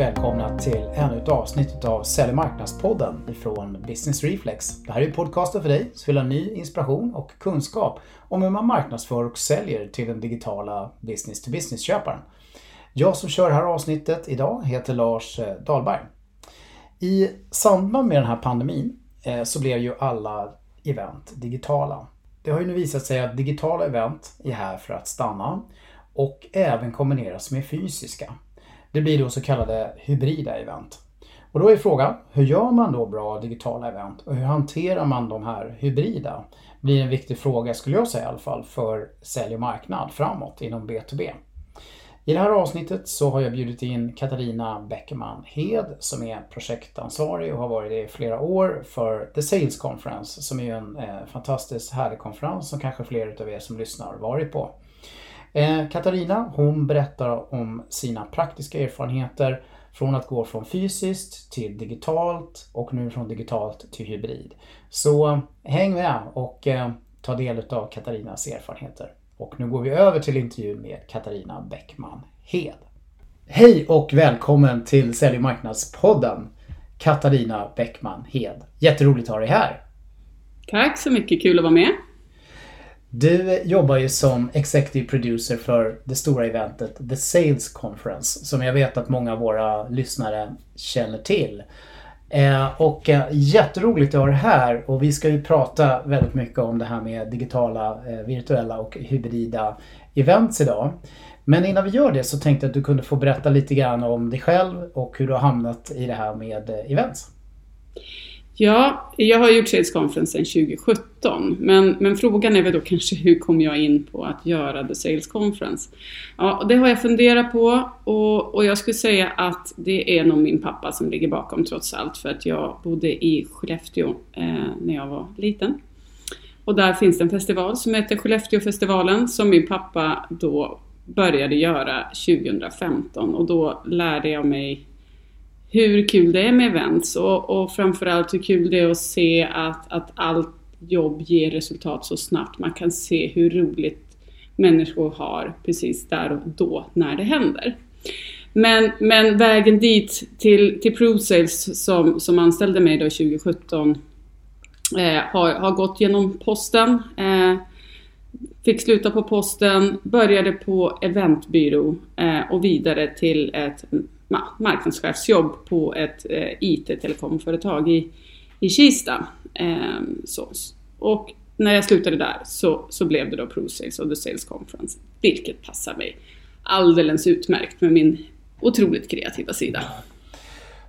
välkomna till ännu ett avsnitt av Sälj marknadspodden från Business Reflex. Det här är podcasten för dig som vill ha ny inspiration och kunskap om hur man marknadsför och säljer till den digitala business-to-business-köparen. Jag som kör det här avsnittet idag heter Lars eh, Dahlberg. I samband med den här pandemin eh, så blev ju alla event digitala. Det har ju nu visat sig att digitala event är här för att stanna och även kombineras med fysiska. Det blir då så kallade hybrida event. Och då är frågan, hur gör man då bra digitala event och hur hanterar man de här hybrida? Det blir en viktig fråga skulle jag säga i alla fall för sälj och marknad framåt inom B2B. I det här avsnittet så har jag bjudit in Katarina Bäckman Hed som är projektansvarig och har varit det i flera år för The Sales Conference som är en eh, fantastiskt härlig konferens som kanske fler av er som lyssnar varit på. Eh, Katarina hon berättar om sina praktiska erfarenheter från att gå från fysiskt till digitalt och nu från digitalt till hybrid. Så häng med och eh, ta del av Katarinas erfarenheter. Och nu går vi över till intervjun med Katarina Bäckman Hed. Hej och välkommen till Sälj och marknadspodden Katarina Bäckman Hed. Jätteroligt att ha dig här. Tack så mycket, kul att vara med. Du jobbar ju som Executive Producer för det stora eventet The Sales Conference som jag vet att många av våra lyssnare känner till. Eh, och eh, jätteroligt att ha dig här och vi ska ju prata väldigt mycket om det här med digitala, eh, virtuella och hybrida events idag. Men innan vi gör det så tänkte jag att du kunde få berätta lite grann om dig själv och hur du har hamnat i det här med events. Ja, jag har gjort Sales Conference sedan 2017, men, men frågan är väl då kanske hur kom jag in på att göra The Sales Conference? Ja, det har jag funderat på och, och jag skulle säga att det är nog min pappa som ligger bakom trots allt, för att jag bodde i Skellefteå eh, när jag var liten. Och där finns det en festival som heter Skellefteåfestivalen som min pappa då började göra 2015 och då lärde jag mig hur kul det är med events och, och framförallt hur kul det är att se att, att allt jobb ger resultat så snabbt. Man kan se hur roligt människor har precis där och då när det händer. Men, men vägen dit till, till ProSales som, som anställde mig då 2017 eh, har, har gått genom posten. Eh, fick sluta på posten, började på eventbyrå eh, och vidare till ett marknadschefsjobb på ett eh, IT-telekomföretag i, i Kista. Eh, så. Och när jag slutade där så, så blev det då ProSales och The Sales Conference, vilket passar mig alldeles utmärkt med min otroligt kreativa sida.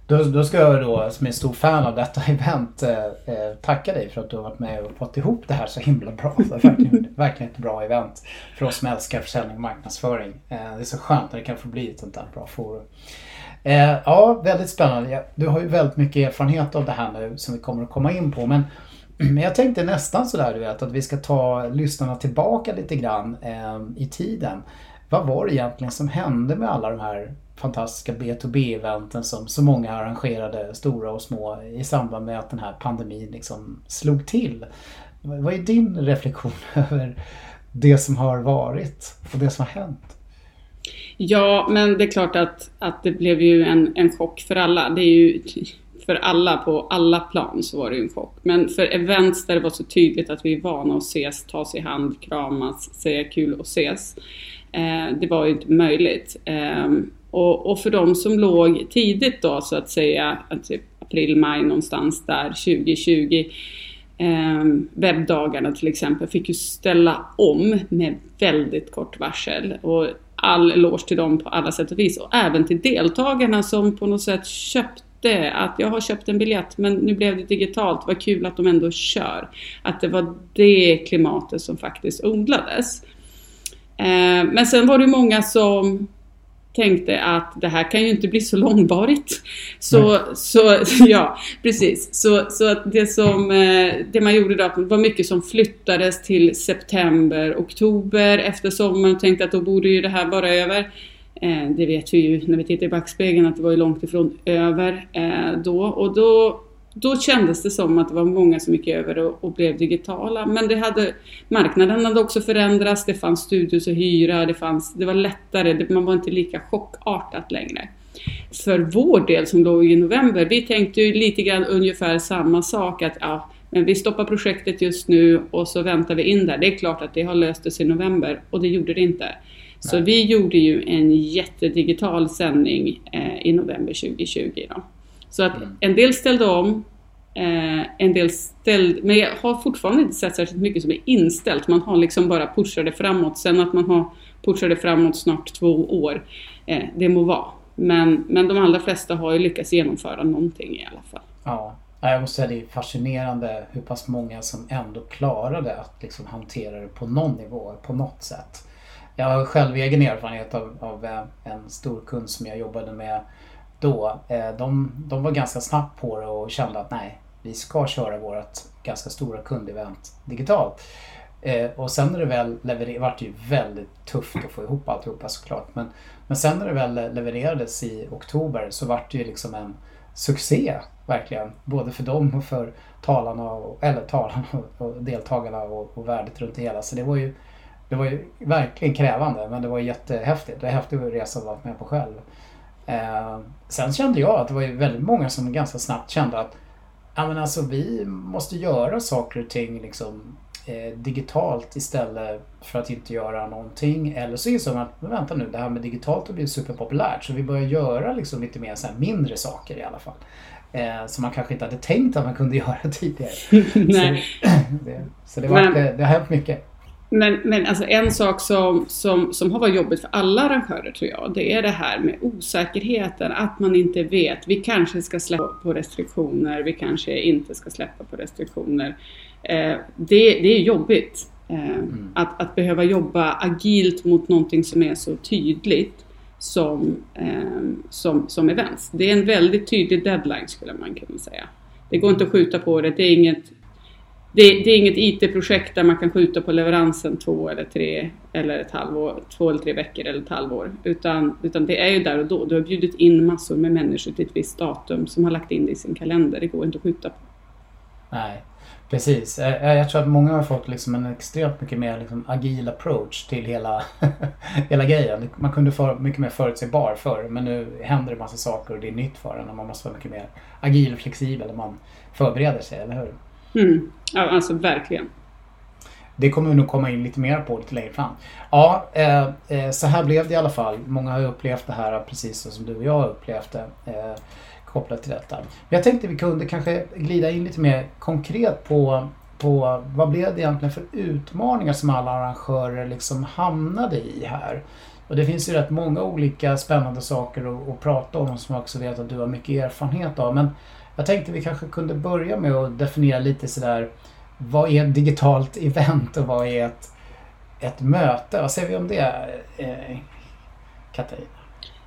Då, då ska jag då som är stor fan av detta event eh, eh, tacka dig för att du har varit med och fått ihop det här så himla bra. Det är verkligen, verkligen ett bra event för oss som älskar försäljning och marknadsföring. Eh, det är så skönt när det kan få bli ett sånt där bra forum. Eh, ja, väldigt spännande. Du har ju väldigt mycket erfarenhet av det här nu som vi kommer att komma in på. Men, men jag tänkte nästan sådär du vet att vi ska ta lyssnarna tillbaka lite grann eh, i tiden. Vad var det egentligen som hände med alla de här fantastiska B2B-eventen som så många arrangerade, stora och små, i samband med att den här pandemin liksom slog till? Vad är din reflektion över det som har varit och det som har hänt? Ja, men det är klart att, att det blev ju en, en chock för alla. Det är ju för alla på alla plan så var det ju en chock. Men för events där det var så tydligt att vi är vana att ses, tas i hand, kramas, säga kul och ses. Eh, det var ju inte möjligt. Eh, och, och, för de som låg tidigt då så att säga, typ april, maj någonstans där 2020 eh, webbdagarna till exempel fick ju ställa om med väldigt kort varsel. Och all eloge till dem på alla sätt och vis. Och även till deltagarna som på något sätt köpte att jag har köpt en biljett men nu blev det digitalt, vad kul att de ändå kör. Att det var det klimatet som faktiskt odlades. Eh, men sen var det många som tänkte att det här kan ju inte bli så långvarigt. Så, så ja, precis. Så, så att det som eh, det man gjorde då var mycket som flyttades till september, oktober efter sommaren. Tänkte att då borde ju det här vara över. Eh, det vet vi ju när vi tittar i backspegeln att det var ju långt ifrån över eh, då. Och då då kändes det som att det var många som gick över och, och, blev digitala. Men det hade, marknaden hade också förändrats, det fanns studios att hyra, det, fanns, det var lättare, det, man var inte lika chockartat längre. för vår del som låg i november, vi tänkte ju lite grann ungefär samma sak att ja, men vi stoppar projektet just nu och så väntar vi in där. Det är klart att det har löst sig i november och det gjorde det inte. Så Nej. vi gjorde ju en jättedigital sändning eh, i november 2020. Då. Så att mm. en del ställde om, eh, en del ställde, men jag har fortfarande inte sett särskilt mycket som är inställt. Man har liksom bara pushat det framåt. Sen att man har pushat det framåt snart två år, eh, det må vara. Men, men de allra flesta har ju lyckats genomföra någonting i alla fall. Ja, jag måste säga det är fascinerande hur pass många som ändå klarade att liksom hantera det på någon nivå, på något sätt. Jag har själv egen erfarenhet av, av eh, en stor kund som jag jobbade med då. Eh, de, de var ganska snabbt på det och kände att nej, vi ska köra vårt ganska stora kundevent digitalt. Eh, och sen när det väl levererades, vart det ju väldigt tufft att få ihop alltihopa såklart. Men, men sen när det väl levererades i oktober så vart det ju liksom en succé verkligen. Både för dem och för talarna, och, eller talarna och deltagarna och, och värdet runt det hela. Så det var ju det var ju verkligen krävande men det var jättehäftigt. Det var en häftig resa att vara med på själv. Eh, sen kände jag att det var ju väldigt många som ganska snabbt kände att ja, men alltså, vi måste göra saker och ting liksom, eh, digitalt istället för att inte göra någonting. Eller så insåg man att vänta nu, det här med digitalt har blivit superpopulärt så vi börjar göra liksom lite mer så mindre saker i alla fall. Eh, som man kanske inte hade tänkt att man kunde göra tidigare. Nej. Så, det, så det, var, men, det, det har hänt mycket. Men, men alltså en sak som, som, som har varit jobbigt för alla arrangörer tror jag, det är det här med osäkerheten, att man inte vet. Vi kanske ska släppa på restriktioner, vi kanske inte ska släppa på restriktioner. Eh, det, det är jobbigt eh, mm. att, att behöva jobba agilt mot någonting som är så tydligt som, eh, som, som events. Det är en väldigt tydlig deadline skulle man kunna säga. Det går inte att skjuta på det, det är inget det, det, är inget IT-projekt där man kan skjuta på leveransen två eller tre eller ett halvår, två eller tre veckor eller ett halvår. Utan, utan det är ju där och då. Du har bjudit in massor med människor till ett visst datum som har lagt in det i sin kalender. Det går inte att skjuta på. Nej, precis. Eh, eh, jag tror att många har fått liksom en extremt mycket mer liksom agil approach till hela, hela grejen. Man kunde vara mycket mer förutsägbar förr men nu händer det massa saker och det är nytt för en och man måste vara mycket mer agil och flexibel när man förbereder sig, eller hur? Mm. Ja, alltså verkligen. Det kommer vi nog komma in lite mer på lite längre fram. Ja, eh, eh så här blev det i alla fall. Många har ju upplevt det här precis som du och jag har upplevt det. Eh, kopplat till detta. Men jag tänkte vi kunde kanske glida in lite mer konkret på, på vad blev det egentligen för utmaningar som alla arrangörer liksom hamnade i här? Och det finns ju rätt många olika spännande saker att, att prata om som jag också vet att du har mycket erfarenhet av. Men jag tänkte vi kanske kunde börja med att definiera lite sådär vad är ett digitalt event och vad är ett, ett möte? Vad säger vi om det, eh, Katarina?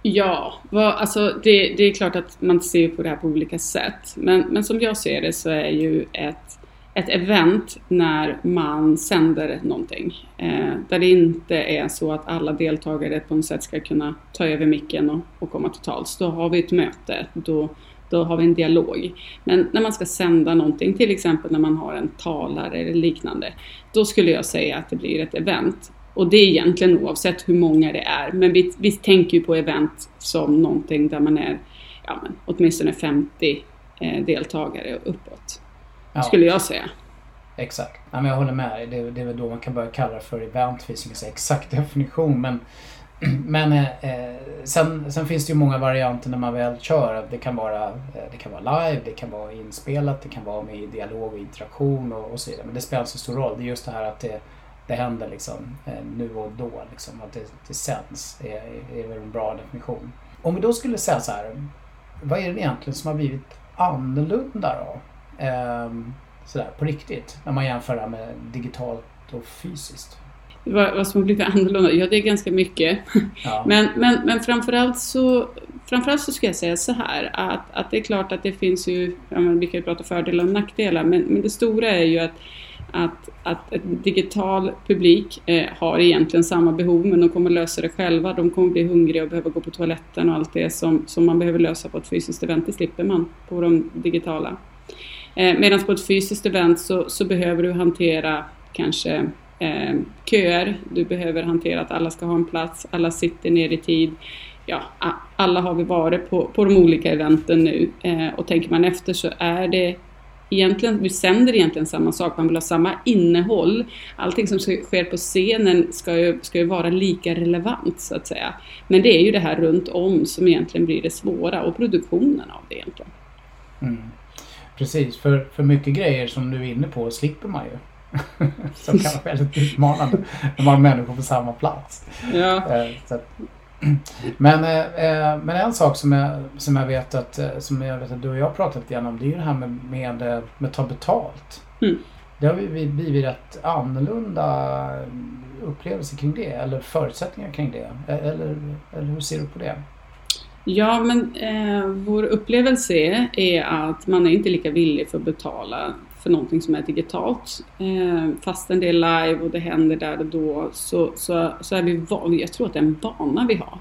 Ja, vad, alltså det, det, är klart att man ser på det här på olika sätt. Men, men som jag ser det så är ju ett, ett event när man sänder någonting. Eh, där det inte är så att alla deltagare på något sätt ska kunna ta över micken och, och komma tals. Då har vi ett möte. Då, då har vi en dialog. Men när man ska sända någonting, till exempel när man har en talare eller liknande, då skulle jag säga att det blir ett event. Och det är egentligen oavsett hur många det är, men vi, vi tänker ju på event som någonting där man är ja, men, åtminstone 50 eh, deltagare och uppåt. Ja. Skulle jag säga. Exakt. Ja, men jag håller med dig. Det, det är väl då man kan börja kalla det för event. Det finns ingen exakt definition men Men eh, eh, sen, sen, finns det ju många varianter när man väl kör. Det kan, vara, eh, det kan vara live, det kan vara inspelat, det kan vara med dialog och interaktion och, och så vidare. Men det spelar inte så stor roll. Det är just det här att det, det händer liksom eh, nu och då. Liksom, att det, det sänds är, är väl en bra definition. Om vi då skulle säga så här. Vad är det egentligen som har blivit annorlunda då? Eh, sådär på riktigt. När man jämför det med digitalt och fysiskt vad, vad som har blivit annorlunda? Ja, det är ganska mycket. Ja. Men, men, men framförallt så Framförallt så ska jag säga så här att, att det är klart att det finns ju, ja, vi kan ju prata fördelar och nackdelar, men, men det stora är ju att att, att en digital publik eh, har egentligen samma behov men de kommer lösa det själva. De kommer bli hungriga och behöva gå på toaletten och allt det som, som man behöver lösa på ett fysiskt event, det slipper man på de digitala. Eh, Medan på ett fysiskt event så, så behöver du hantera kanske eh, köer, du behöver hantera att alla ska ha en plats, alla sitter ner i tid. ja, alla har vi varit på, på de olika eventen nu eh, och tänker man efter så är det egentligen, vi sänder egentligen samma sak, man vill ha samma innehåll. Allting som sker på scenen ska ju, ska ju vara lika relevant så att säga. Men det är ju det här runt om som egentligen blir det svåra och produktionen av det egentligen. Mm. Precis, för, för mycket grejer som du är inne på slipper man ju. som kan vara väldigt utmanande när man har människor på samma plats. Ja. Eh, att, men, eh, men en sak som jag, som jag vet att som jag vet att du och jag pratat lite grann om det är ju det här med, med, med att ta betalt. Mm. Det har blivit rätt annorlunda upplevelser kring det eller förutsättningar kring det. Eller, eller hur ser du på det? Ja, men eh, vår upplevelse är att man är inte lika villig för att betala för någonting som är digitalt. Eh, fastän det är live och det händer där och då så, så, så är vi van, jag tror att det är en vana vi har.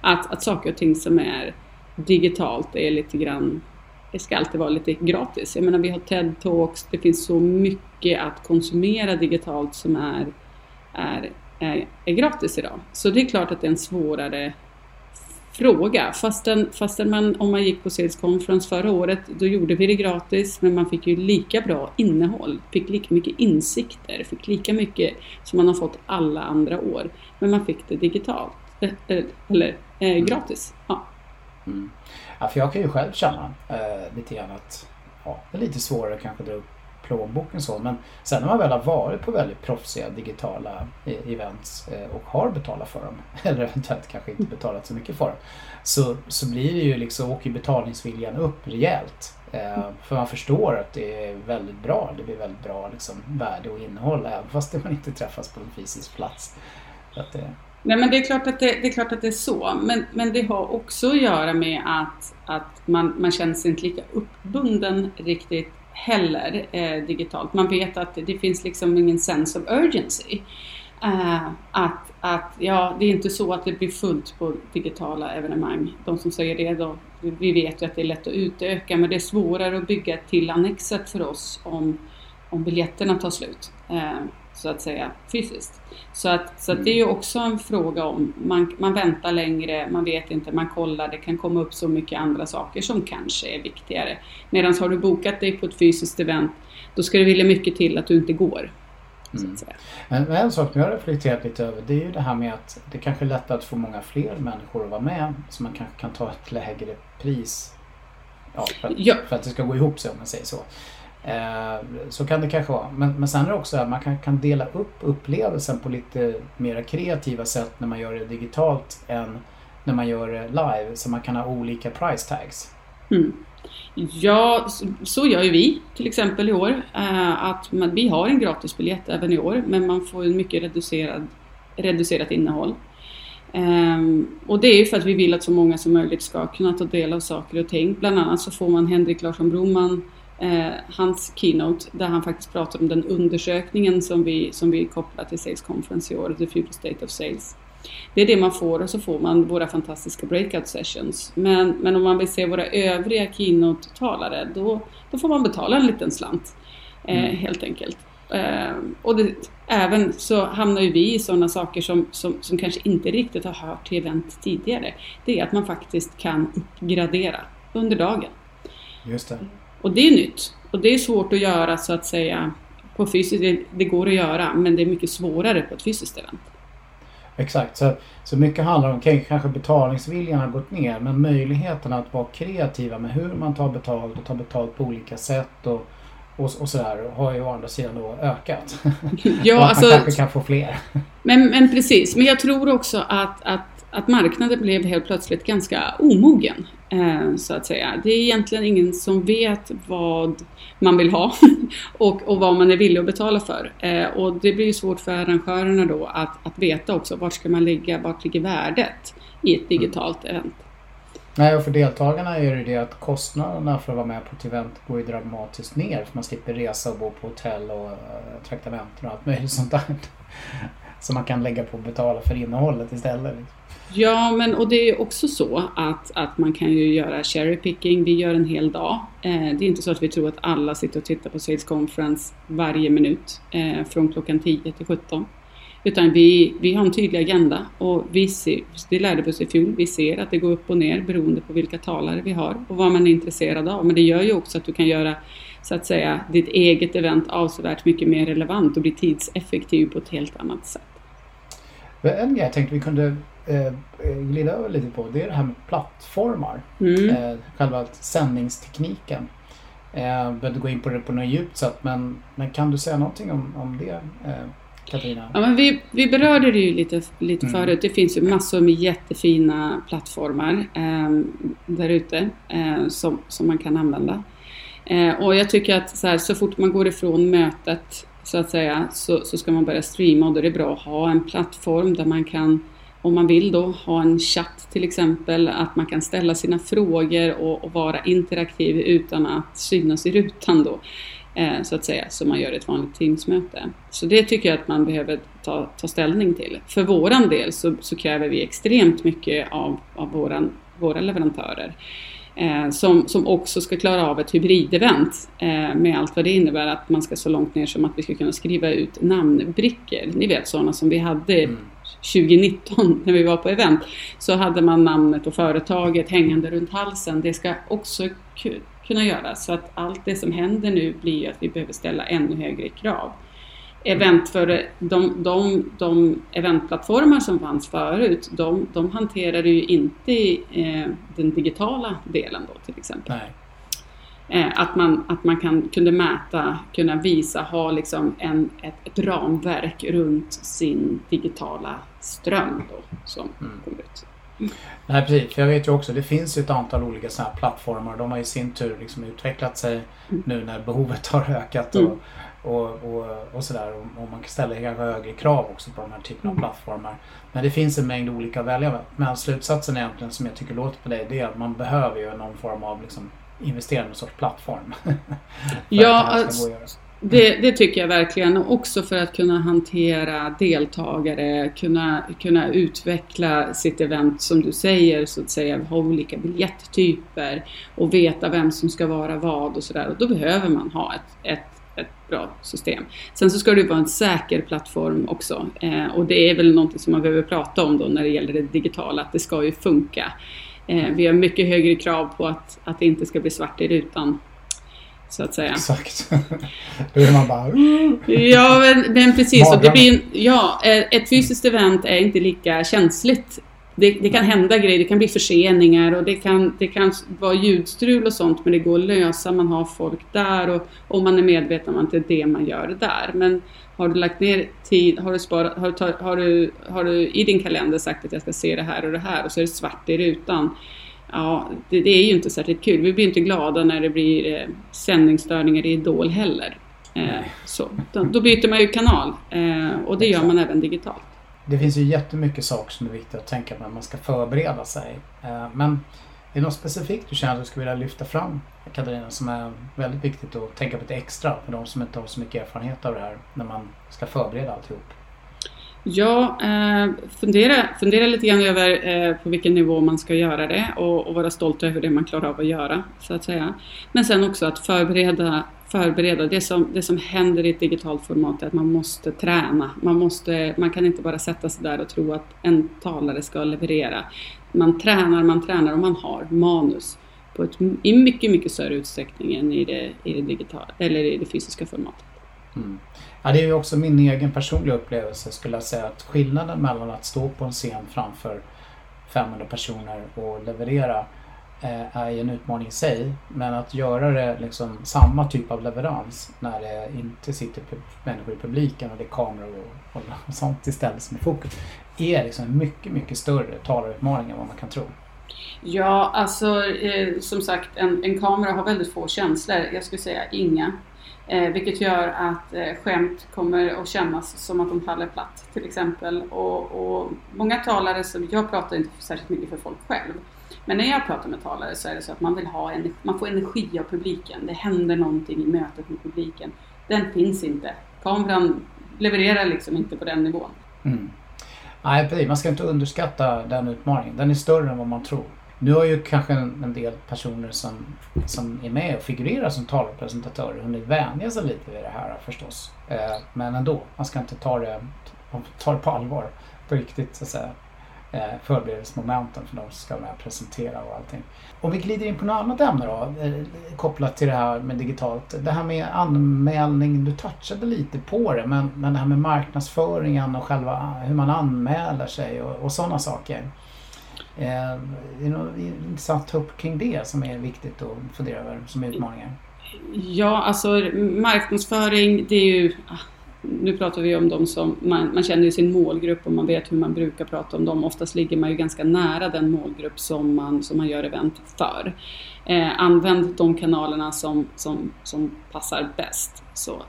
Att, att saker och ting som är digitalt är lite grann, det ska alltid vara lite gratis. Jag menar vi har TED-talks, det finns så mycket att konsumera digitalt som är, är, är, är gratis idag. Så det är klart att det är en svårare fråga. Fastän, fastän man, om man gick på Sales Conference förra året, då gjorde vi det gratis, men man fick ju lika bra innehåll, fick lika mycket insikter, fick lika mycket som man har fått alla andra år. Men man fick det digitalt, eh, eh, eller eh, mm. gratis. Ja. Mm. ja, för jag kan ju själv känna eh, lite grann att ja, det är lite svårare kanske att dra upp plånboken så. Men sen när man väl har varit på väldigt proffsiga digitala e- events eh, och har betalat för dem, eller eventuellt kanske inte betalat så mycket för dem, så, så blir det ju liksom, åker betalningsviljan upp rejält. Eh, för man förstår att det är väldigt bra, det blir väldigt bra liksom, värde och innehåll även fast man inte träffas på en fysisk plats. Att det... Nej men det är klart att det, det, är, klart att det är så. Men, men det har också att göra med att, att man, man känner sig inte lika uppbunden riktigt heller eh, digitalt. Man vet att det finns liksom ingen sense of urgency. Eh, att, att ja, det är inte så att det blir fullt på digitala evenemang. De som säger det då, vi vet ju att det är lätt att utöka men det är svårare att bygga till annexet för oss om, om biljetterna tar slut. Eh, så att säga fysiskt. Så, att, så att det är ju också en fråga om, man, man väntar längre, man vet inte, man kollar, det kan komma upp så mycket andra saker som kanske är viktigare. Medan har du bokat dig på ett fysiskt event, då ska det vilja mycket till att du inte går. Mm. Men en sak som jag har reflekterat lite över det är ju det här med att det kanske är lättare att få många fler människor att vara med så man kanske kan ta ett lägre pris ja, för, att, ja. för att det ska gå ihop sig om man säger så. Eh, så kan det kanske vara. Men, men sen är det också att man kan, kan dela upp upplevelsen på lite mer kreativa sätt när man gör det digitalt än när man gör det live. Så man kan ha olika price tags. Mm. Ja, så gör ju vi till exempel i år. Eh, att man, vi har en gratisbiljett även i år men man får en mycket reducerad, reducerat innehåll. Ehm, och det är ju för att vi vill att så många som möjligt ska kunna ta del av saker och ting. Bland annat så får man Henrik Larsson Broman eh, hans keynote där han faktiskt pratar om den undersökningen som vi, som vi kopplar till Sales Conference i år, The Future State of Sales. Det är det man får och så får man våra fantastiska breakout sessions. Men, men om man vill se våra övriga keynote-talare då, då får man betala en liten slant. Eh, mm. Helt enkelt. Eh, och det, även så hamnar ju vi i sådana saker som, som, som kanske inte riktigt har hört till event tidigare. Det är att man faktiskt kan uppgradera under dagen. Just det. Och det är nytt. Och det är svårt att göra så att säga på fysiskt, det, det går att göra men det är mycket svårare på ett fysiskt event. Exakt, så, så mycket handlar om, kanske betalningsviljan har gått ner men möjligheten att vara kreativa med hur man tar betalt och tar betalt på olika sätt och, och, och sådär har ju å andra sidan då ökat. Ja, och att alltså, man kanske kan få fler. Men, men precis, men jag tror också att, att att marknaden blev helt plötsligt ganska omogen. Eh, så att säga. Det är egentligen ingen som vet vad man vill ha och, och vad man är villig att betala för. Eh, och det blir svårt för arrangörerna då att, att veta också vart ska man ligga, vart ligger värdet i ett digitalt event. Nej, och för deltagarna är det det att kostnaderna för att vara med på ett event går ju dramatiskt ner för man slipper resa och bo på hotell och uh, traktamenten och allt möjligt sånt där. Som man kan lägga på att betala för innehållet istället. Liksom. Ja, men och det är också så att, att man kan ju göra cherry picking. Vi gör en hel dag. Eh, det är inte så att vi tror att alla sitter och tittar på Sales Conference varje minut eh, från klockan 10 till 17. Utan vi, vi har en tydlig agenda och vi ser, det lärde vi oss i fjol, vi ser att det går upp och ner beroende på vilka talare vi har och vad man är intresserad av. Men det gör ju också att du kan göra så att säga ditt eget event avsevärt mycket mer relevant och bli tidseffektiv på ett helt annat sätt. En grej jag tänkte vi kunde eh, glida över lite på det är det här med plattformar. Mm. Eh, själva sändningstekniken. Eh, jag behöver gå in på det på något djupt sätt men, men kan du säga någonting om, om det eh, Katarina? Ja, men vi, vi berörde det ju lite, lite Mm. förut. Det finns ju massor med jättefina plattformar eh, där ute eh, som, som man kan använda. Eh, och jag tycker att så, här, så fort man går ifrån mötet så att säga så, så ska man börja streama och då är det bra att ha en plattform där man kan om man vill då ha en chatt till exempel, att man kan ställa sina frågor och, och vara interaktiv utan att synas i rutan då eh, så att säga, som man gör i ett vanligt Teamsmöte. Så det tycker jag att man behöver ta, ta ställning till. För våran del så, så kräver vi extremt mycket av, av våran, våra leverantörer. Eh, som, som också ska klara av ett hybridevent eh, med allt vad det innebär att man ska så långt ner som att vi ska kunna skriva ut namnbrickor. Ni vet sådana som vi hade Mm. 2019 när vi var på event så hade man namnet och företaget hängande runt halsen. Det ska också ku- kunna göras så att allt det som händer nu blir att vi behöver ställa ännu högre krav. Event för de, de, de eventplattformar som fanns förut, de, de hanterade ju inte eh, den digitala delen då till exempel. Nej. Eh, att man, att man kan, kunde mäta, kunna visa, ha liksom en, ett, ett ramverk runt sin digitala ström då, som Mm. kom ut. Nej precis, för jag vet ju också det finns ju ett antal olika sådana här plattformar. De har i sin tur liksom utvecklat sig Mm. nu när behovet har ökat och, Mm. och, och, och sådär. Och, man kan ställa kanske högre krav också på de här typerna av Mm. plattformar. Men det finns en mängd olika att välja. Men slutsatsen egentligen som jag tycker låter på dig det är att man behöver ju någon form av liksom investera i någon sorts plattform. Ja, att det. Det, tycker jag verkligen. Och också för att kunna hantera deltagare, kunna, kunna utveckla sitt event som du säger, så att säga, ha olika biljetttyper och veta vem som ska vara vad och sådär. Och då behöver man ha ett, ett, ett bra system. Sen så ska det vara en säker plattform också. Eh, och det är väl någonting som man behöver prata om då när det gäller det digitala, att det ska ju funka. Eh, vi har mycket högre krav på att, att det inte ska bli svart i rutan. Så att säga. Exakt. Är man bara... Ja, men, men precis. Och det blir, ja, ett fysiskt event är inte lika känsligt. Det, det kan hända grejer, det kan bli förseningar och det kan, det kan vara ljudstrul och sånt men det går att lösa, man har folk där och, och man är medveten om att det är det man gör där. Men har du lagt ner tid, har du, sparat, har, du, har, du, har du i din kalender sagt att jag ska se det här och det här och så är det svart i rutan. Ja, det, det är ju inte särskilt kul. Vi blir inte glada när det blir eh, sändningsstörningar i Idol heller. Eh, så, då, då byter man ju kanal eh, och det gör man även digitalt. Det finns ju jättemycket saker som är viktiga att tänka på när man ska förbereda sig. Eh, Men är det något specifikt du känner att du skulle vilja lyfta fram Katarina som är väldigt viktigt att tänka på lite extra för de som inte har så mycket erfarenhet av det här när man ska förbereda alltihop? Ja, eh, fundera, fundera lite grann över eh, på vilken nivå man ska göra det och, och vara stolt över det man klarar av att göra, så att säga. Men sen också att förbereda, förbereda det, som, det som händer i ett digitalt format är att man måste träna. Man, måste, man kan inte bara sätta sig där och tro att en talare ska leverera. Man tränar, man tränar och man har manus på ett, i mycket, mycket större utsträckning än i det, i det, digitala, eller i det fysiska formatet. Mm. Ja, det är ju också min egen personliga upplevelse skulle jag säga att skillnaden mellan att stå på en scen framför 500 personer och leverera eh, är en utmaning i sig. Men att göra det liksom samma typ av leverans när det inte sitter människor i publiken och det är kameror och, och sånt istället som är fokus är liksom en mycket, mycket större talarutmaning än vad man kan tro. Ja, alltså eh, som sagt en, en kamera har väldigt få känslor. Jag skulle säga inga. Eh, vilket gör att eh, skämt kommer att kännas som att de faller platt till exempel. Och, och många talare, som jag pratar inte särskilt mycket för folk själv. Men när jag pratar med talare så är det så att man vill ha energi, man får energi av publiken. Det händer någonting i mötet med publiken. Den finns inte. Kameran levererar liksom inte på den nivån. Mm. Nej, precis. Man ska inte underskatta den utmaningen. Den är större än vad man tror. Nu har ju kanske en, en del personer som, som är med och figurerar som talpresentatörer hunnit vänja sig lite vid det här förstås. Eh, men ändå, man ska inte ta det ta det på allvar. På riktigt så att säga. Eh, förberedelsemomenten för de som ska med och presentera och allting. Om vi glider in på något annat ämne då, eh, kopplat till det här med digitalt. Det här med anmälning, du touchade lite på det, men, men det här med marknadsföringen och själva hur man anmäler sig och, och sådana saker. Eh, det är något intressant att ta upp kring det som är viktigt att fundera över som utmaningar. Ja, alltså marknadsföring, det är ju ah, nu pratar vi om de som, man, man känner ju sin målgrupp och man vet hur man brukar prata om dem. Oftast ligger man ju ganska nära den målgrupp som man, som man gör event för. Eh, använd de kanalerna som, som, som passar bäst. Så.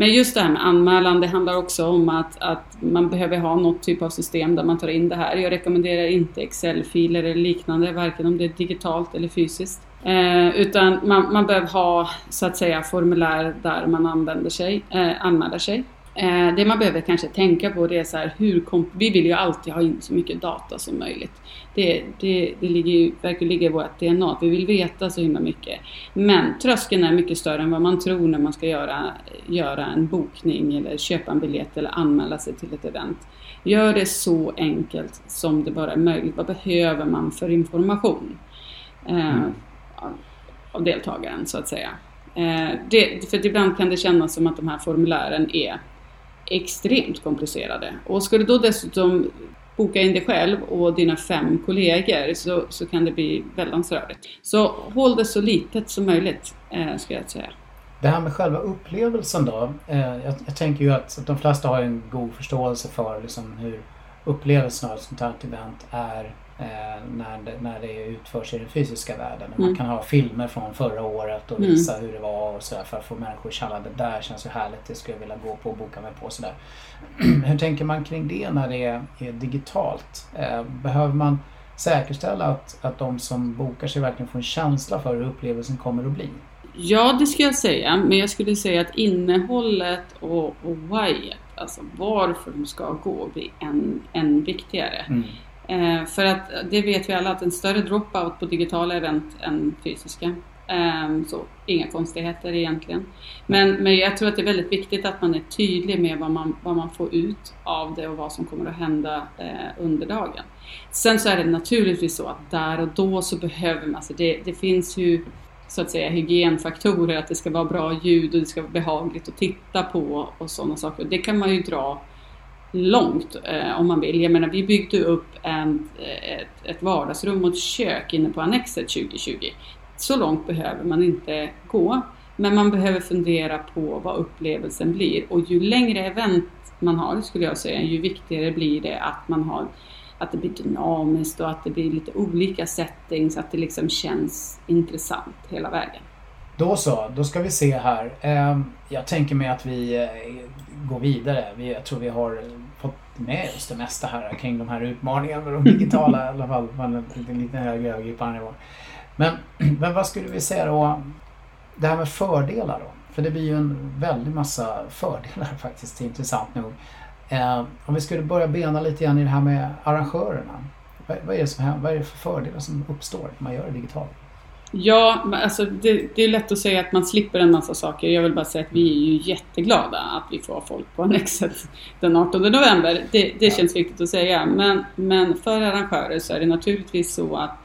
Men just det här med anmälan, det handlar också om att, att man behöver ha något typ av system där man tar in det här. Jag rekommenderar inte Excel-filer eller liknande, varken om det är digitalt eller fysiskt. Eh, utan man, man behöver ha så att säga formulär där man använder sig, eh, anmäler sig. Eh, det man behöver kanske tänka på det är så här, hur vi vill ju alltid ha in så mycket data som möjligt. Det, det, det ligger, verkar ligga i vårt DNA, vi vill veta så himla mycket. Men tröskeln är mycket större än vad man tror när man ska göra, göra en bokning eller köpa en biljett eller anmäla sig till ett event. Gör det så enkelt som det bara är möjligt. Vad behöver man för information eh, mm. av deltagaren så att säga? Eh, det, för ibland kan det kännas som att de här formulären är extremt komplicerade. Och ska du då dessutom boka in dig själv och dina fem kollegor så, så kan det bli väldigt rörigt. Så håll det så litet som möjligt, eh, skulle jag säga. Det här med själva upplevelsen då. Eh, jag, jag, tänker ju att de flesta har en god förståelse för liksom, hur upplevelsen av ett sånt här event är när, det, när det utförs i den fysiska världen. Mm. Man kan ha filmer från förra året och visa mm. hur det var och sådär för att få människor att känna det där känns ju härligt, det skulle jag vilja gå på och boka mig på. Sådär. hur tänker man kring det när det är, är digitalt? Eh, behöver man säkerställa att, att de som bokar sig verkligen får en känsla för hur upplevelsen kommer att bli? Ja, det skulle jag säga, men jag skulle säga att innehållet och, och whyet, alltså varför de ska gå, blir än, än viktigare. Mm. Eh, för att det vet vi alla att en större dropout på digitala event än fysiska. Eh, så inga konstigheter egentligen. Men, men jag tror att det är väldigt viktigt att man är tydlig med vad man, vad man får ut av det och vad som kommer att hända eh, under dagen. Sen så är det naturligtvis så att där och då så behöver man, alltså det, det finns ju så att säga hygienfaktorer, att det ska vara bra ljud och det ska vara behagligt att titta på och sådana saker. Det kan man ju dra långt eh, om man vill. Jag menar vi byggde upp en, eh, ett, ett vardagsrum och ett kök inne på Annexet 2020. Så långt behöver man inte gå. Men man behöver fundera på vad upplevelsen blir och ju längre event man har skulle jag säga, ju viktigare blir det att man har att det blir dynamiskt och att det blir lite olika settings, att det liksom känns intressant hela vägen. Då så, då ska vi se här. Ehm, jag tänker mig att vi eh, går vidare. Jag tror vi har fått med oss det mesta här kring de här utmaningarna med de digitala i alla fall på en lite högre övergripande nivå. Men, men vad skulle vi säga då? Det här med fördelar då? För det blir ju en väldig massa fördelar faktiskt, intressant nog. Ehm, om vi skulle börja bena lite grann i det här med arrangörerna. Vad, är det som? Vad är det för fördelar som uppstår när man gör det digitalt? Ja, alltså det, det, är lätt att säga att man slipper en massa saker. Jag vill bara säga att vi är ju jätteglada att vi får folk på Annexet den 18 november. Det, det känns viktigt att säga. Men, men för arrangörer så är det naturligtvis så att,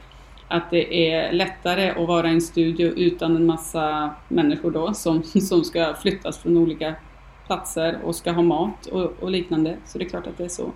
att det är lättare att vara i en studio utan en massa människor då som, som ska flyttas från olika platser och ska ha mat och, och, liknande. Så det är klart att det är så.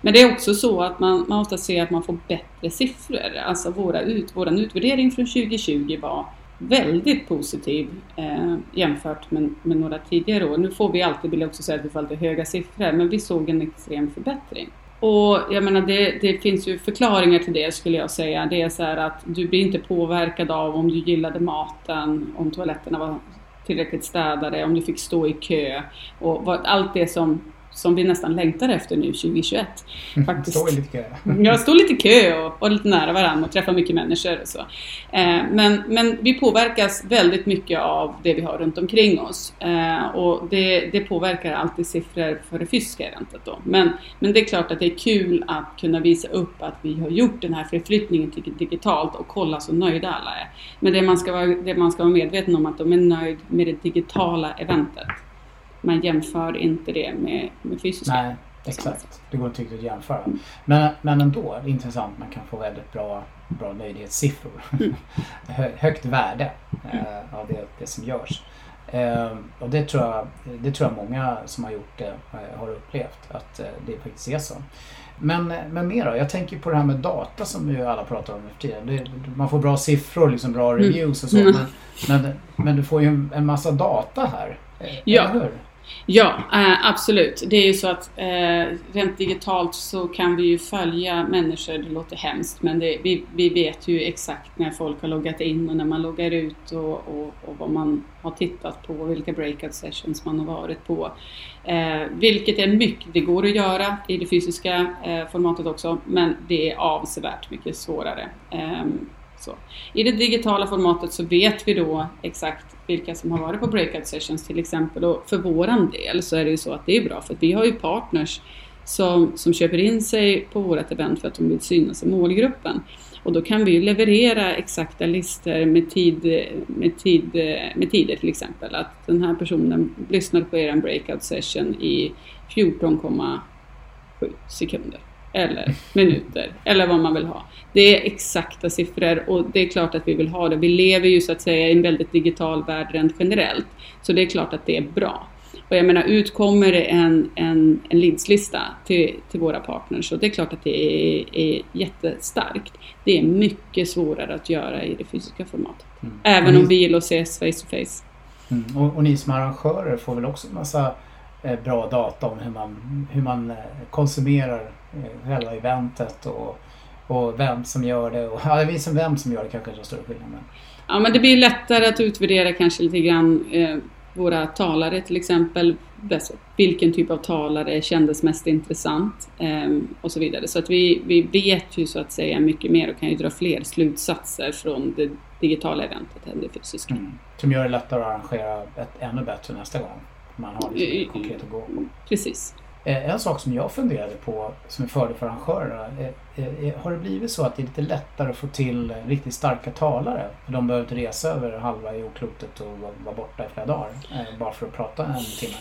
Men det är också så att man, man ofta ser att man får bättre siffror. Alltså våra ut, vår utvärdering från 2020 var väldigt positiv eh, jämfört med, med några tidigare år. Nu får vi alltid, vill jag också säga, att vi får alltid höga siffror, men vi såg en extrem förbättring. Och jag menar det, det, finns ju förklaringar till det skulle jag säga. Det är så här att du blir inte påverkad av om du gillade maten, om toaletterna var tillräckligt städade, om du fick stå i kö. Och allt det som som vi nästan längtar efter nu 2021. Faktiskt. Stå i lite kö. ja, stå lite kö och, och lite nära varandra och träffa mycket människor och så. Eh, men, men vi påverkas väldigt mycket av det vi har runt omkring oss eh, och det, det påverkar alltid siffror för det fysiska eventet då. Men, men det är klart att det är kul att kunna visa upp att vi har gjort den här förflyttningen digitalt och kolla så nöjda alla är. Men det man ska vara, det man ska vara medveten om att de är nöjda med det digitala eventet man jämför inte det med, med fysiska. Nej, Exakt, det går inte riktigt att jämföra. Men, men ändå, intressant. Man kan få väldigt bra, bra nöjdhetssiffror. Mm. Högt värde eh, av det, det som görs. Eh, och det tror, jag, det tror jag många som har gjort det eh, har upplevt, att eh, det faktiskt är så. Men, men mer då? Jag tänker på det här med data som ju alla pratar om nu för tiden. man får bra siffror, liksom bra mm. reviews och så. Mm. Men, men, men, du får ju en, en massa data här. Ja. Eller hur? Ja, äh, absolut. Det är ju så att äh, rent digitalt så kan vi ju följa människor, det låter hemskt, men det, vi, vi vet ju exakt när folk har loggat in och när man loggar ut och, och, och vad man har tittat på, vilka breakout sessions man har varit på. Eh, vilket är mycket, det går att göra i det fysiska eh, formatet också, men det är avsevärt mycket svårare. Eh, så. I det digitala formatet så vet vi då exakt vilka som har varit på breakout sessions till exempel och för våran del så är det ju så att det är bra för att vi har ju partners som, som köper in sig på vårt event för att de vill synas i målgruppen. Och då kan vi ju leverera exakta listor med, tid, med, tid, med tider till exempel. Att den här personen lyssnade på er breakout session i 14,7 sekunder eller minuter eller vad man vill ha. Det är exakta siffror och det är klart att vi vill ha det. Vi lever ju så att säga i en väldigt digital värld rent generellt. Så det är klart att det är bra. Och jag menar, utkommer det en, en, en leadslista till, till våra partners och det är klart att det är, är jättestarkt. Det är mycket svårare att göra i det fysiska formatet. Mm. Även om vi gillar att ses face to face. Mm. Och, och, ni som arrangörer får väl också en massa eh, bra data om hur man, hur man eh, konsumerar själva eventet och, och vem som gör det. Och, ja, det visar vem som gör det kanske är så stor skillnad. Men... Ja, men det blir lättare att utvärdera kanske lite grann eh, våra talare till exempel. Vilken typ av talare kändes mest intressant eh, och så vidare. Så att vi, vi vet ju så att säga mycket mer och kan ju dra fler slutsatser från det digitala eventet än det fysiska. Mm. Som gör det lättare att arrangera ett, ännu bättre nästa gång. Man har liksom konkret att gå på. Precis. Eh, en sak som jag funderade på som är fördel för arrangörerna. Eh, eh, har det blivit så att det är lite lättare att få till riktigt starka talare? De behöver inte resa över halva jordklotet och vara borta i flera dagar bara för att prata en timme.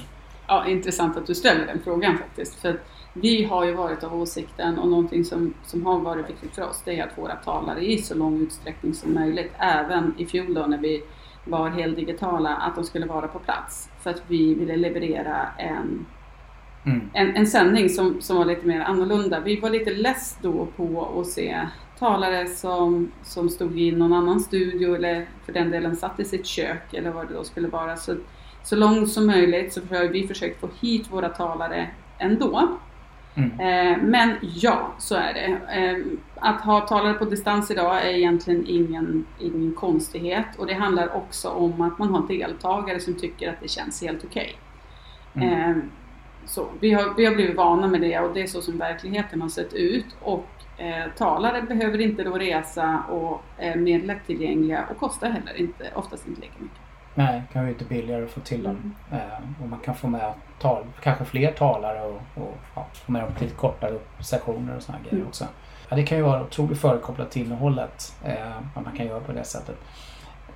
Ja, intressant att du ställer den frågan faktiskt. För vi har ju varit av åsikten och någonting som, som har varit viktigt för oss det är att våra talare i så lång utsträckning som möjligt, även i fjol då när vi var helt digitala, att de skulle vara på plats. För att vi ville leverera en Mm. En, en sändning som, som var lite mer annorlunda. Vi var lite less då på att se talare som, som stod i någon annan studio eller för den delen satt i sitt kök eller vad det då skulle vara. Så, så långt som möjligt så har vi försökt få hit våra talare ändå. Mm. Eh, men ja, så är det. Eh, att ha talare på distans idag är egentligen ingen, ingen konstighet och det handlar också om att man har deltagare som tycker att det känns helt okej. Okay. Mm. Eh, så, vi, har, vi har blivit vana med det och det är så som verkligheten har sett ut. Och eh, talare behöver inte då resa och är mer lättillgängliga och kostar heller inte, oftast inte lika mycket. Nej, det kan ju inte billigare att få till dem. Mm. Eh, och man kan få med tal, kanske fler talare och, och ja, få med dem till kortare sessioner och sådana mm. grejer också. Ja, det kan ju vara otroligt förekopplat till innehållet. Eh, vad man kan göra på det sättet.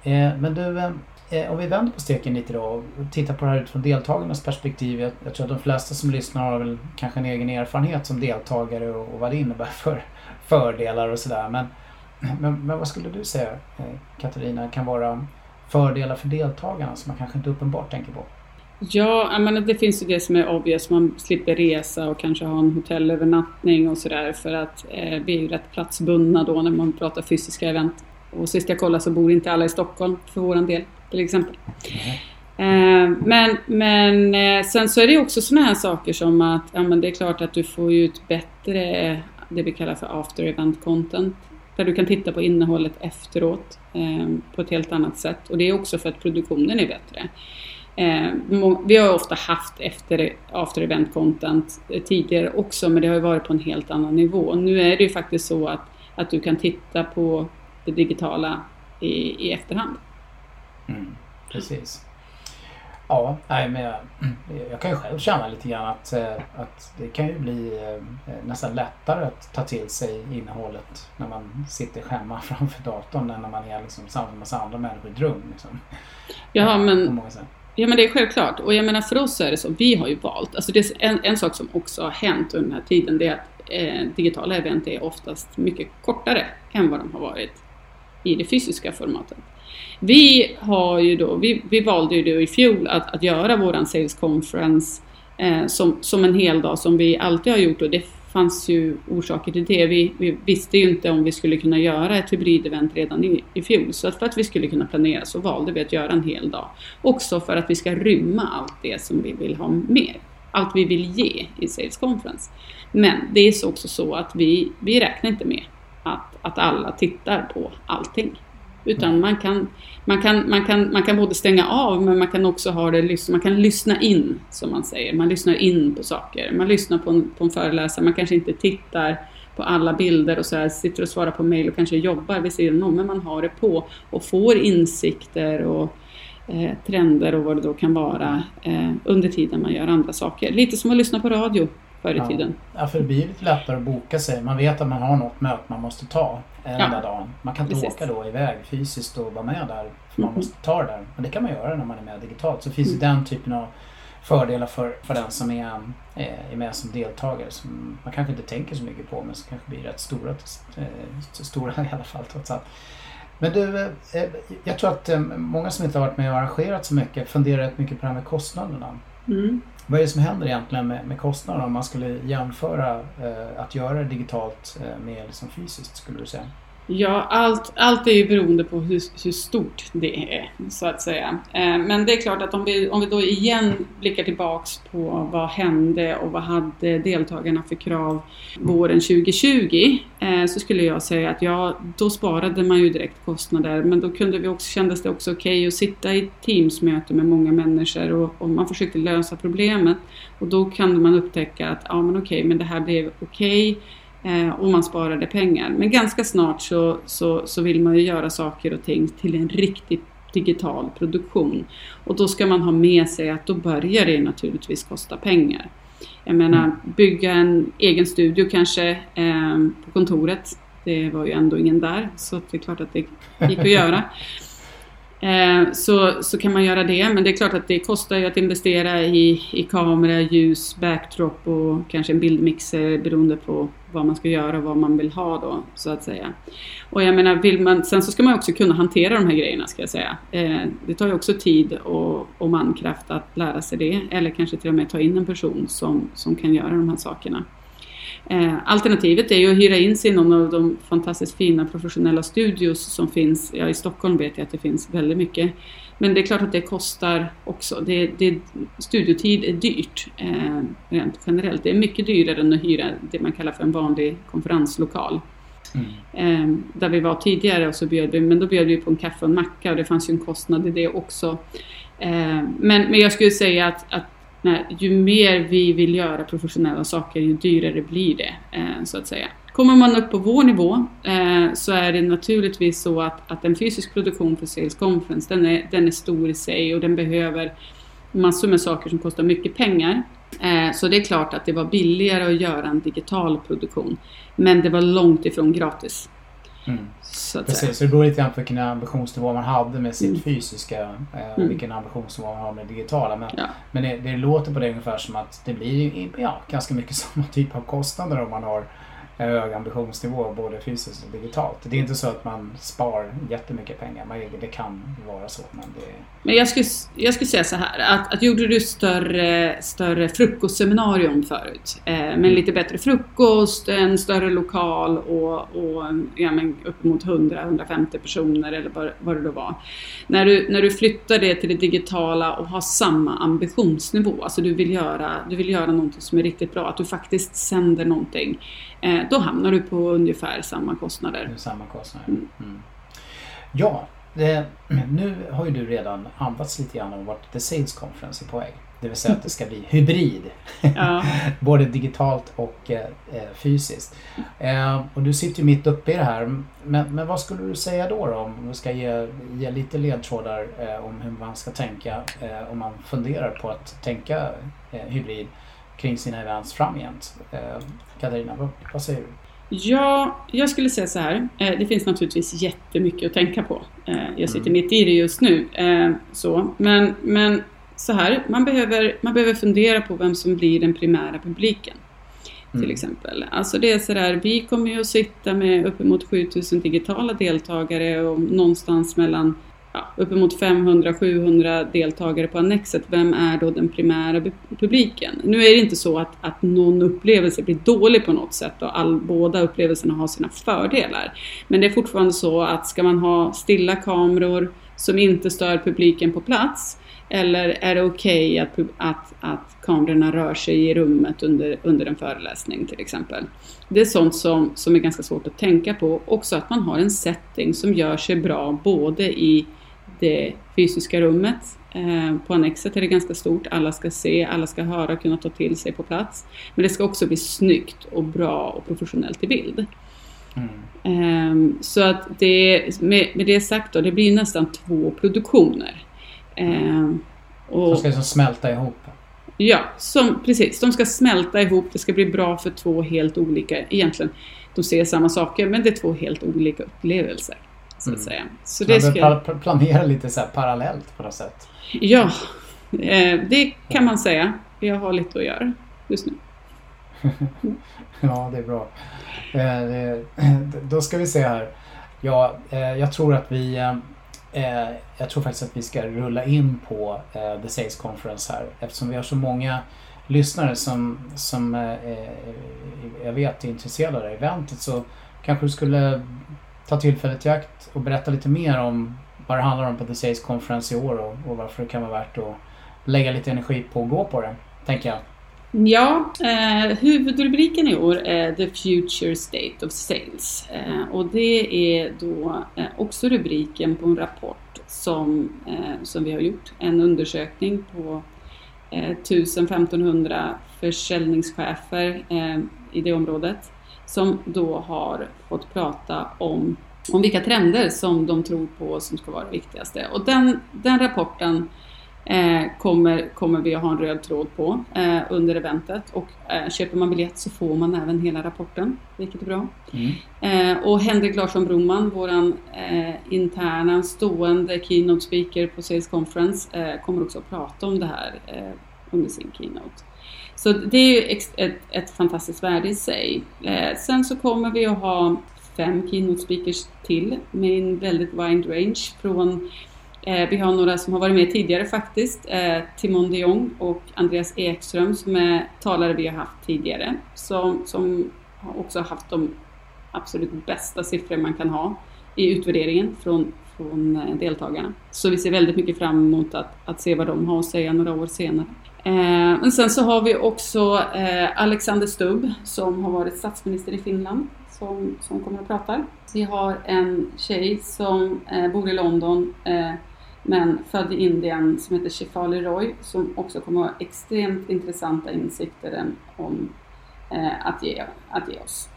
Eh, men du, eh, Eh, Eh, om vi vänder på steken lite då och tittar på det här utifrån deltagarnas perspektiv. Jag, jag, tror att de flesta som lyssnar har väl kanske en egen erfarenhet som deltagare och, och vad det innebär för fördelar och sådär. Men, men, men, vad skulle du säga eh, Katarina kan vara fördelar för deltagarna som man kanske inte uppenbart tänker på? Ja, jag menar, det finns ju det som är obvious. Man slipper resa och kanske ha en hotellövernattning och sådär för att eh, vi är ju rätt platsbundna då när man pratar fysiska event. Och sist jag kollade så bor inte alla i Stockholm för vår del till exempel. Mm. Men, men eh, sen så är det också sådana här saker som att ja, men det är klart att du får ut bättre, eh, det vi kallar för after event content. Där du kan titta på innehållet efteråt eh, på ett helt annat sätt. Och det är också för att produktionen är bättre. vi har ofta haft efter, after event content tidigare också men det har varit på en helt annan nivå. Nu är det ju faktiskt så att, att du kan titta på det digitala i, i efterhand. Mm, precis. Ja, nej, men jag, jag kan ju själv känna lite grann att, eh, att det kan ju bli eh, nästan lättare att ta till sig innehållet när man sitter hemma framför datorn än när man är liksom, samma med massa andra människor i ett rum. Liksom. Ja, men Ja men det är självklart. Och jag menar för oss är det så, vi har ju valt, alltså det är en, en sak som också har hänt under den här tiden det är att eh, digitala event är oftast mycket kortare än vad de har varit i det fysiska formatet. Vi har ju då, vi, vi valde ju då i fjol att, att göra våran sales conference eh, som, som en hel dag som vi alltid har gjort och det fanns ju orsaker till det. Vi, vi visste ju inte om vi skulle kunna göra ett hybridevent redan i, i fjol. Så för att vi skulle kunna planera så valde vi att göra en hel dag. Också för att vi ska rymma allt det som vi vill ha mer. Allt vi vill ge i Sales Conference. Men det är också så att vi, vi räknar inte med att, alla tittar på allting. Utan man kan, man, kan, man, kan, man kan både stänga av men man kan också ha det, man kan lyssna in som man säger. Man lyssnar in på saker. Man lyssnar på en, på en föreläsare, man kanske inte tittar på alla bilder och så här, sitter och svarar på mejl och kanske jobbar vid sidan om men man har det på och får insikter och eh, trender och vad det då kan vara eh, under tiden man gör andra saker. Lite som att lyssna på radio förr i Ja. tiden. Ja, för det blir lite lättare att boka sig. Man vet att man har något möte man måste ta en Ja. enda dag. Man kan inte Precis. åka då iväg fysiskt och vara med där. För man Mhm. måste ta det där. Men det kan man göra när man är med digitalt. Så finns Mm. det den typen av fördelar för, för den som är, eh, är med som deltagare. Som man kanske inte tänker så mycket på men som kanske blir rätt stora, eh, stora i alla fall trots allt. Men du, eh, jag tror att många som inte har varit med och arrangerat så mycket funderar rätt mycket på det här med kostnaderna. Mm. Vad är det som händer egentligen med, med kostnaderna om man skulle jämföra eh, att göra det digitalt eh, med liksom fysiskt skulle du säga? Ja, allt, allt är ju beroende på hur, hur stort det är, så att säga. Eh, men det är klart att om vi, om vi då igen blickar tillbaks på vad hände och vad hade deltagarna för krav våren 2020 eh, så skulle jag säga att ja, då sparade man ju direkt kostnader. Men då kunde vi också, kändes det också okej att sitta i ett Teamsmöte med många människor och, och man försökte lösa problemet. Och då kan man upptäcka att ja men okej, men det här blev okej. okay och man sparade pengar. Men ganska snart så, så, så vill man ju göra saker och ting till en riktigt digital produktion. Och då ska man ha med sig att då börjar det naturligtvis kosta pengar. Jag menar, bygga en egen studio kanske eh, på kontoret. Det var ju ändå ingen där, så det är klart att det gick att göra. Eh, så, så kan man göra det, men det är klart att det kostar ju att investera i, i kamera, ljus, backdrop och kanske en bildmixer beroende på vad man ska göra och vad man vill ha då, så att säga. Och jag menar, vill man, sen så ska man också kunna hantera de här grejerna, ska jag säga. Eh, det tar ju också tid och, och mankraft att lära sig det, eller kanske till och med ta in en person som, som kan göra de här sakerna. Eh, alternativet är ju att hyra in sig i någon av de fantastiskt fina professionella studios som finns. Ja, i Stockholm vet jag att det finns väldigt mycket. Men det är klart att det kostar också. Det, det, studiotid är dyrt eh, rent generellt. Det är mycket dyrare än att hyra det man kallar för en vanlig konferenslokal. Mm. Eh, där vi var tidigare och så bjöd vi, men då bjöd vi på en kaffe och en macka och det fanns ju en kostnad i det också. Eh, men, men jag skulle säga att, att nej, ju mer vi vill göra professionella saker ju dyrare blir det, eh, så att säga. Kommer man upp på vår nivå eh, så är det naturligtvis så att, att en fysisk produktion för Sales Conference den är, den är stor i sig och den behöver massor med saker som kostar mycket pengar. Eh, så det är klart att det var billigare att göra en digital produktion. Men det var långt ifrån gratis. Mm. Så. Precis, så det beror lite grann på vilken ambitionsnivå man hade med sitt Mm. fysiska eh, Mm. vilken ambitionsnivå man har med det digitala. Men, Ja. men det, det låter på det ungefär som att det blir ja, ganska mycket samma typ av kostnader om man har en hög ambitionsnivå både fysiskt och digitalt. Det är inte så att man spar jättemycket pengar. Man, det kan vara så men det... Men jag skulle, jag skulle säga så här att, att gjorde du större, större frukostseminarium förut eh, med lite bättre frukost, en större lokal och, och ja, men uppemot 100-150 personer eller vad, vad det då var. När du, när du flyttar det till det digitala och har samma ambitionsnivå, alltså du vill göra, du vill göra någonting som är riktigt bra, att du faktiskt sänder någonting, eh, då hamnar du på ungefär samma kostnader. Samma kostnader. Mm. Mm. Ja, det, nu har ju du redan andats lite grann om vart The Sales Conference är på väg. Det vill säga att det ska bli hybrid. Ja. Både digitalt och eh, eh, fysiskt. Eh, och du sitter ju mitt uppe i det här. Men, men vad skulle du säga då, då om du ska ge, ge lite ledtrådar eh, om hur man ska tänka eh, om man funderar på att tänka eh, hybrid kring sina events framgent? Katarina, vad, säger du? Ja, jag skulle säga så här. Eh, det finns naturligtvis jättemycket att tänka på. Eh, jag sitter Mm. mitt i det just nu. Eh, så. Men, men så här, man behöver, man behöver fundera på vem som blir den primära publiken. Till Mm. exempel. Alltså det är sådär, vi kommer ju att sitta med uppemot 7000 digitala deltagare och någonstans mellan ja, uppemot 500-700 deltagare på Annexet. Vem är då den primära publiken? Nu är det inte så att, att någon upplevelse blir dålig på något sätt och all, båda upplevelserna har sina fördelar. Men det är fortfarande så att ska man ha stilla kameror som inte stör publiken på plats eller är det okej att, att, att kamerorna rör sig i rummet under, under en föreläsning till exempel? Det är sånt som, som är ganska svårt att tänka på. Också att man har en setting som gör sig bra både i det fysiska rummet. Eh, på Annexet är det ganska stort. Alla ska se, alla ska höra kunna ta till sig på plats. Men det ska också bli snyggt och bra och professionellt i bild. Mm. Ehm, så att det, med, med det sagt då, det blir nästan två produktioner. Ehm, De ska liksom smälta ihop. ja, som, precis. De ska smälta ihop, det ska bli bra för två helt olika, egentligen, de ser samma saker men det är två helt olika upplevelser. Så att Mm. säga. Så det pla- planera lite så parallellt på något sätt. ja, eh, det kan man säga. Jag har lite att göra just nu. Ja, det är bra. Eh, då ska vi se här. Ja, eh, jag tror att vi... Jag tror faktiskt att vi ska rulla in på The Sales Conference här. Eftersom vi har så många lyssnare som, som jag vet är intresserade av det här eventet så kanske du skulle ta tillfället i akt och berätta lite mer om vad det handlar om på The Sales Conference i år och, och varför det kan vara värt att lägga lite energi på att gå på det, tänker jag. Ja, eh, huvudrubriken i år är The Future State of Sales. Eh, och det är då eh, också rubriken på en rapport som, eh, som vi har gjort. En undersökning på eh, 1000-1500 försäljningschefer eh, i det området. Som då har fått prata om, om vilka trender som de tror på som ska vara det viktigaste. Och den, den rapporten eh, kommer, kommer vi att ha en röd tråd på eh, under eventet. Och eh, köper man biljett så får man även hela rapporten, vilket är bra. Mm. Eh, och Henrik Larsson Broman, våran eh, interna stående keynote speaker på Sales Conference, eh, kommer också att prata om det här under sin keynote. Så det är ju ett, ett fantastiskt värde i sig. Eh, sen så kommer vi att ha fem keynote speakers till med en väldigt wide range från Eh, vi har några som har varit med tidigare faktiskt. Eh, Timon de Jong och Andreas Ekström som är talare vi har haft tidigare. Som, som har haft de absolut bästa siffror man kan ha i utvärderingen från, från eh, deltagarna. Så vi ser väldigt mycket fram emot att, att se vad de har att säga några år senare. Eh, men sen så har vi också eh, Alexander Stubb som har varit statsminister i Finland som, som kommer att prata. Vi har en tjej som eh, bor i London eh, men född i Indien som heter Shefali Roy som också kommer att ha extremt intressanta insikter om eh, att, ge, att ge oss.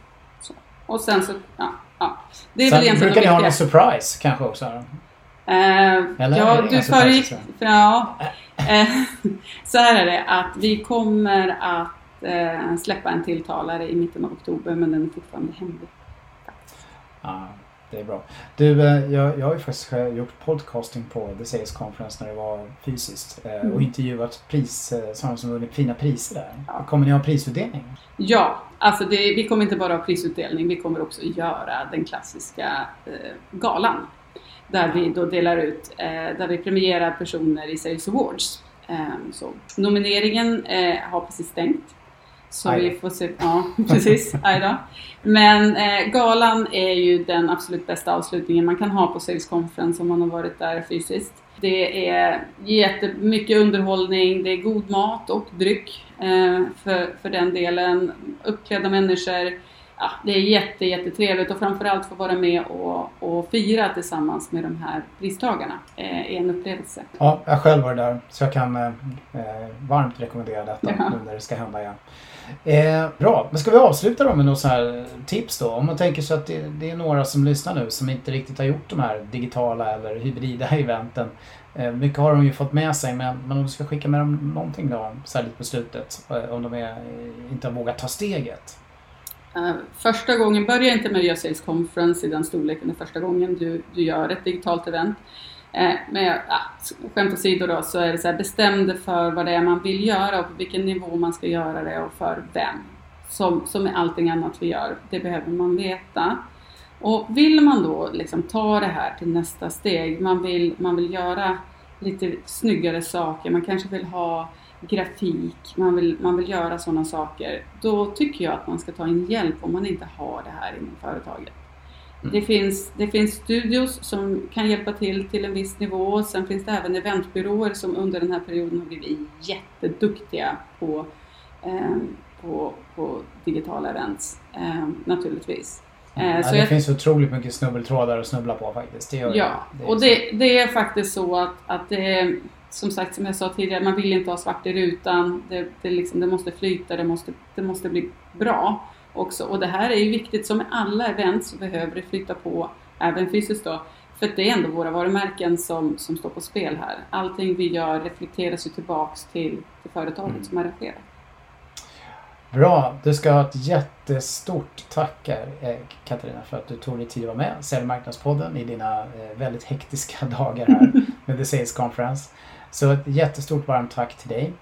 Och sen så, ja, ja. Det är väl Sen egentligen brukar ni ha någon surprise kanske också? Eh, Eller ja, du föregick... så? Ja. Eh, så här är det att vi kommer att eh, släppa en tilltalare i mitten av oktober men den är fortfarande hemlig. Ja, det är bra. Du, eh, jag, jag har ju faktiskt gjort podcasting på The Sales Conference när det var fysiskt. eh, Och Mm. intervjuat pris, eh, sådana som vunnit fina priser där. Ja. Kommer ni ha prisutdelning? Ja, alltså det, vi kommer inte bara ha prisutdelning, vi kommer också göra den klassiska eh, galan. Där vi då delar ut, eh, där vi premierar personer i Sales Awards. Eh, så. Nomineringen eh, har precis stängt. Så Aj vi får se, ja precis, aj. Men eh, galan är ju den absolut bästa avslutningen man kan ha på Sales Conference om man har varit där fysiskt. Det är jättemycket underhållning, det är god mat och dryck eh, för, för den delen. Uppklädda människor. Ja, det är jätte, jättetrevligt och framförallt få vara med och, och fira tillsammans med de här pristagarna eh, en upplevelse. Ja, jag själv varit där så jag kan eh, eh, varmt rekommendera detta Ja. nu när det ska hända igen. Eh, bra, men ska vi avsluta då med något så här tips då? Om man tänker sig att det, det är några som lyssnar nu som inte riktigt har gjort de här digitala eller hybrida eventen. Eh, mycket har de ju fått med sig men, men om du ska skicka med dem någonting då, särskilt lite på slutet. Eh, om de är, eh, inte har vågat ta steget. Eh, första gången, börja inte med att göra Sales Conference i den storleken, första gången du, du gör ett digitalt event. Eh, men ja, skämt åsido då så är det så här, bestäm dig för vad det är man vill göra och på vilken nivå man ska göra det och för vem. Som, som med allting annat vi gör, det behöver man veta. Och vill man då liksom ta det här till nästa steg, man vill, man vill göra lite snyggare saker, man kanske vill ha grafik, man vill, man vill göra sådana saker. Då tycker jag att man ska ta in hjälp om man inte har det här inom företaget. Mm. Det, finns, det finns studios som kan hjälpa till till en viss nivå. Sen finns det även eventbyråer som under den här perioden har blivit jätteduktiga på, eh, på, på digitala events eh, naturligtvis. Eh, ja, det jag, finns otroligt mycket snubbeltrådar att snubbla på faktiskt. Det ja, det. Och det, det, är faktiskt så att, att det är, som sagt som jag sa tidigare, man vill inte ha svart i rutan. Det, det, liksom, det måste flyta, det måste, det måste bli bra också. Och det här är ju viktigt, som med alla event så behöver det flyta på, även fysiskt då. För det är ändå våra varumärken som, som står på spel här. Allting vi gör reflekteras ju tillbaks till, till företaget mm. som arrangerar. Bra, du ska ha ett jättestort tack eh, Katarina för att du tog dig tid att vara med Säljmarknadspodden i dina eh, väldigt hektiska dagar här med The Sales Conference. Så ett jättestort varmt tack till dig.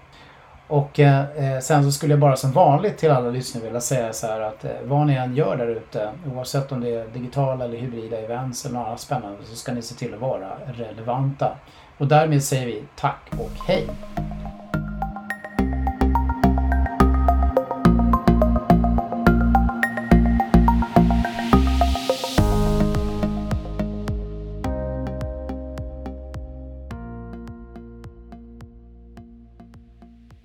Och eh, eh, sen så skulle jag bara som vanligt till alla lyssnare vilja säga så här att eh, vad ni än gör där ute, oavsett om det är digitala eller hybrida events eller något annat spännande, så ska ni se till att vara relevanta. Och därmed säger vi tack och hej!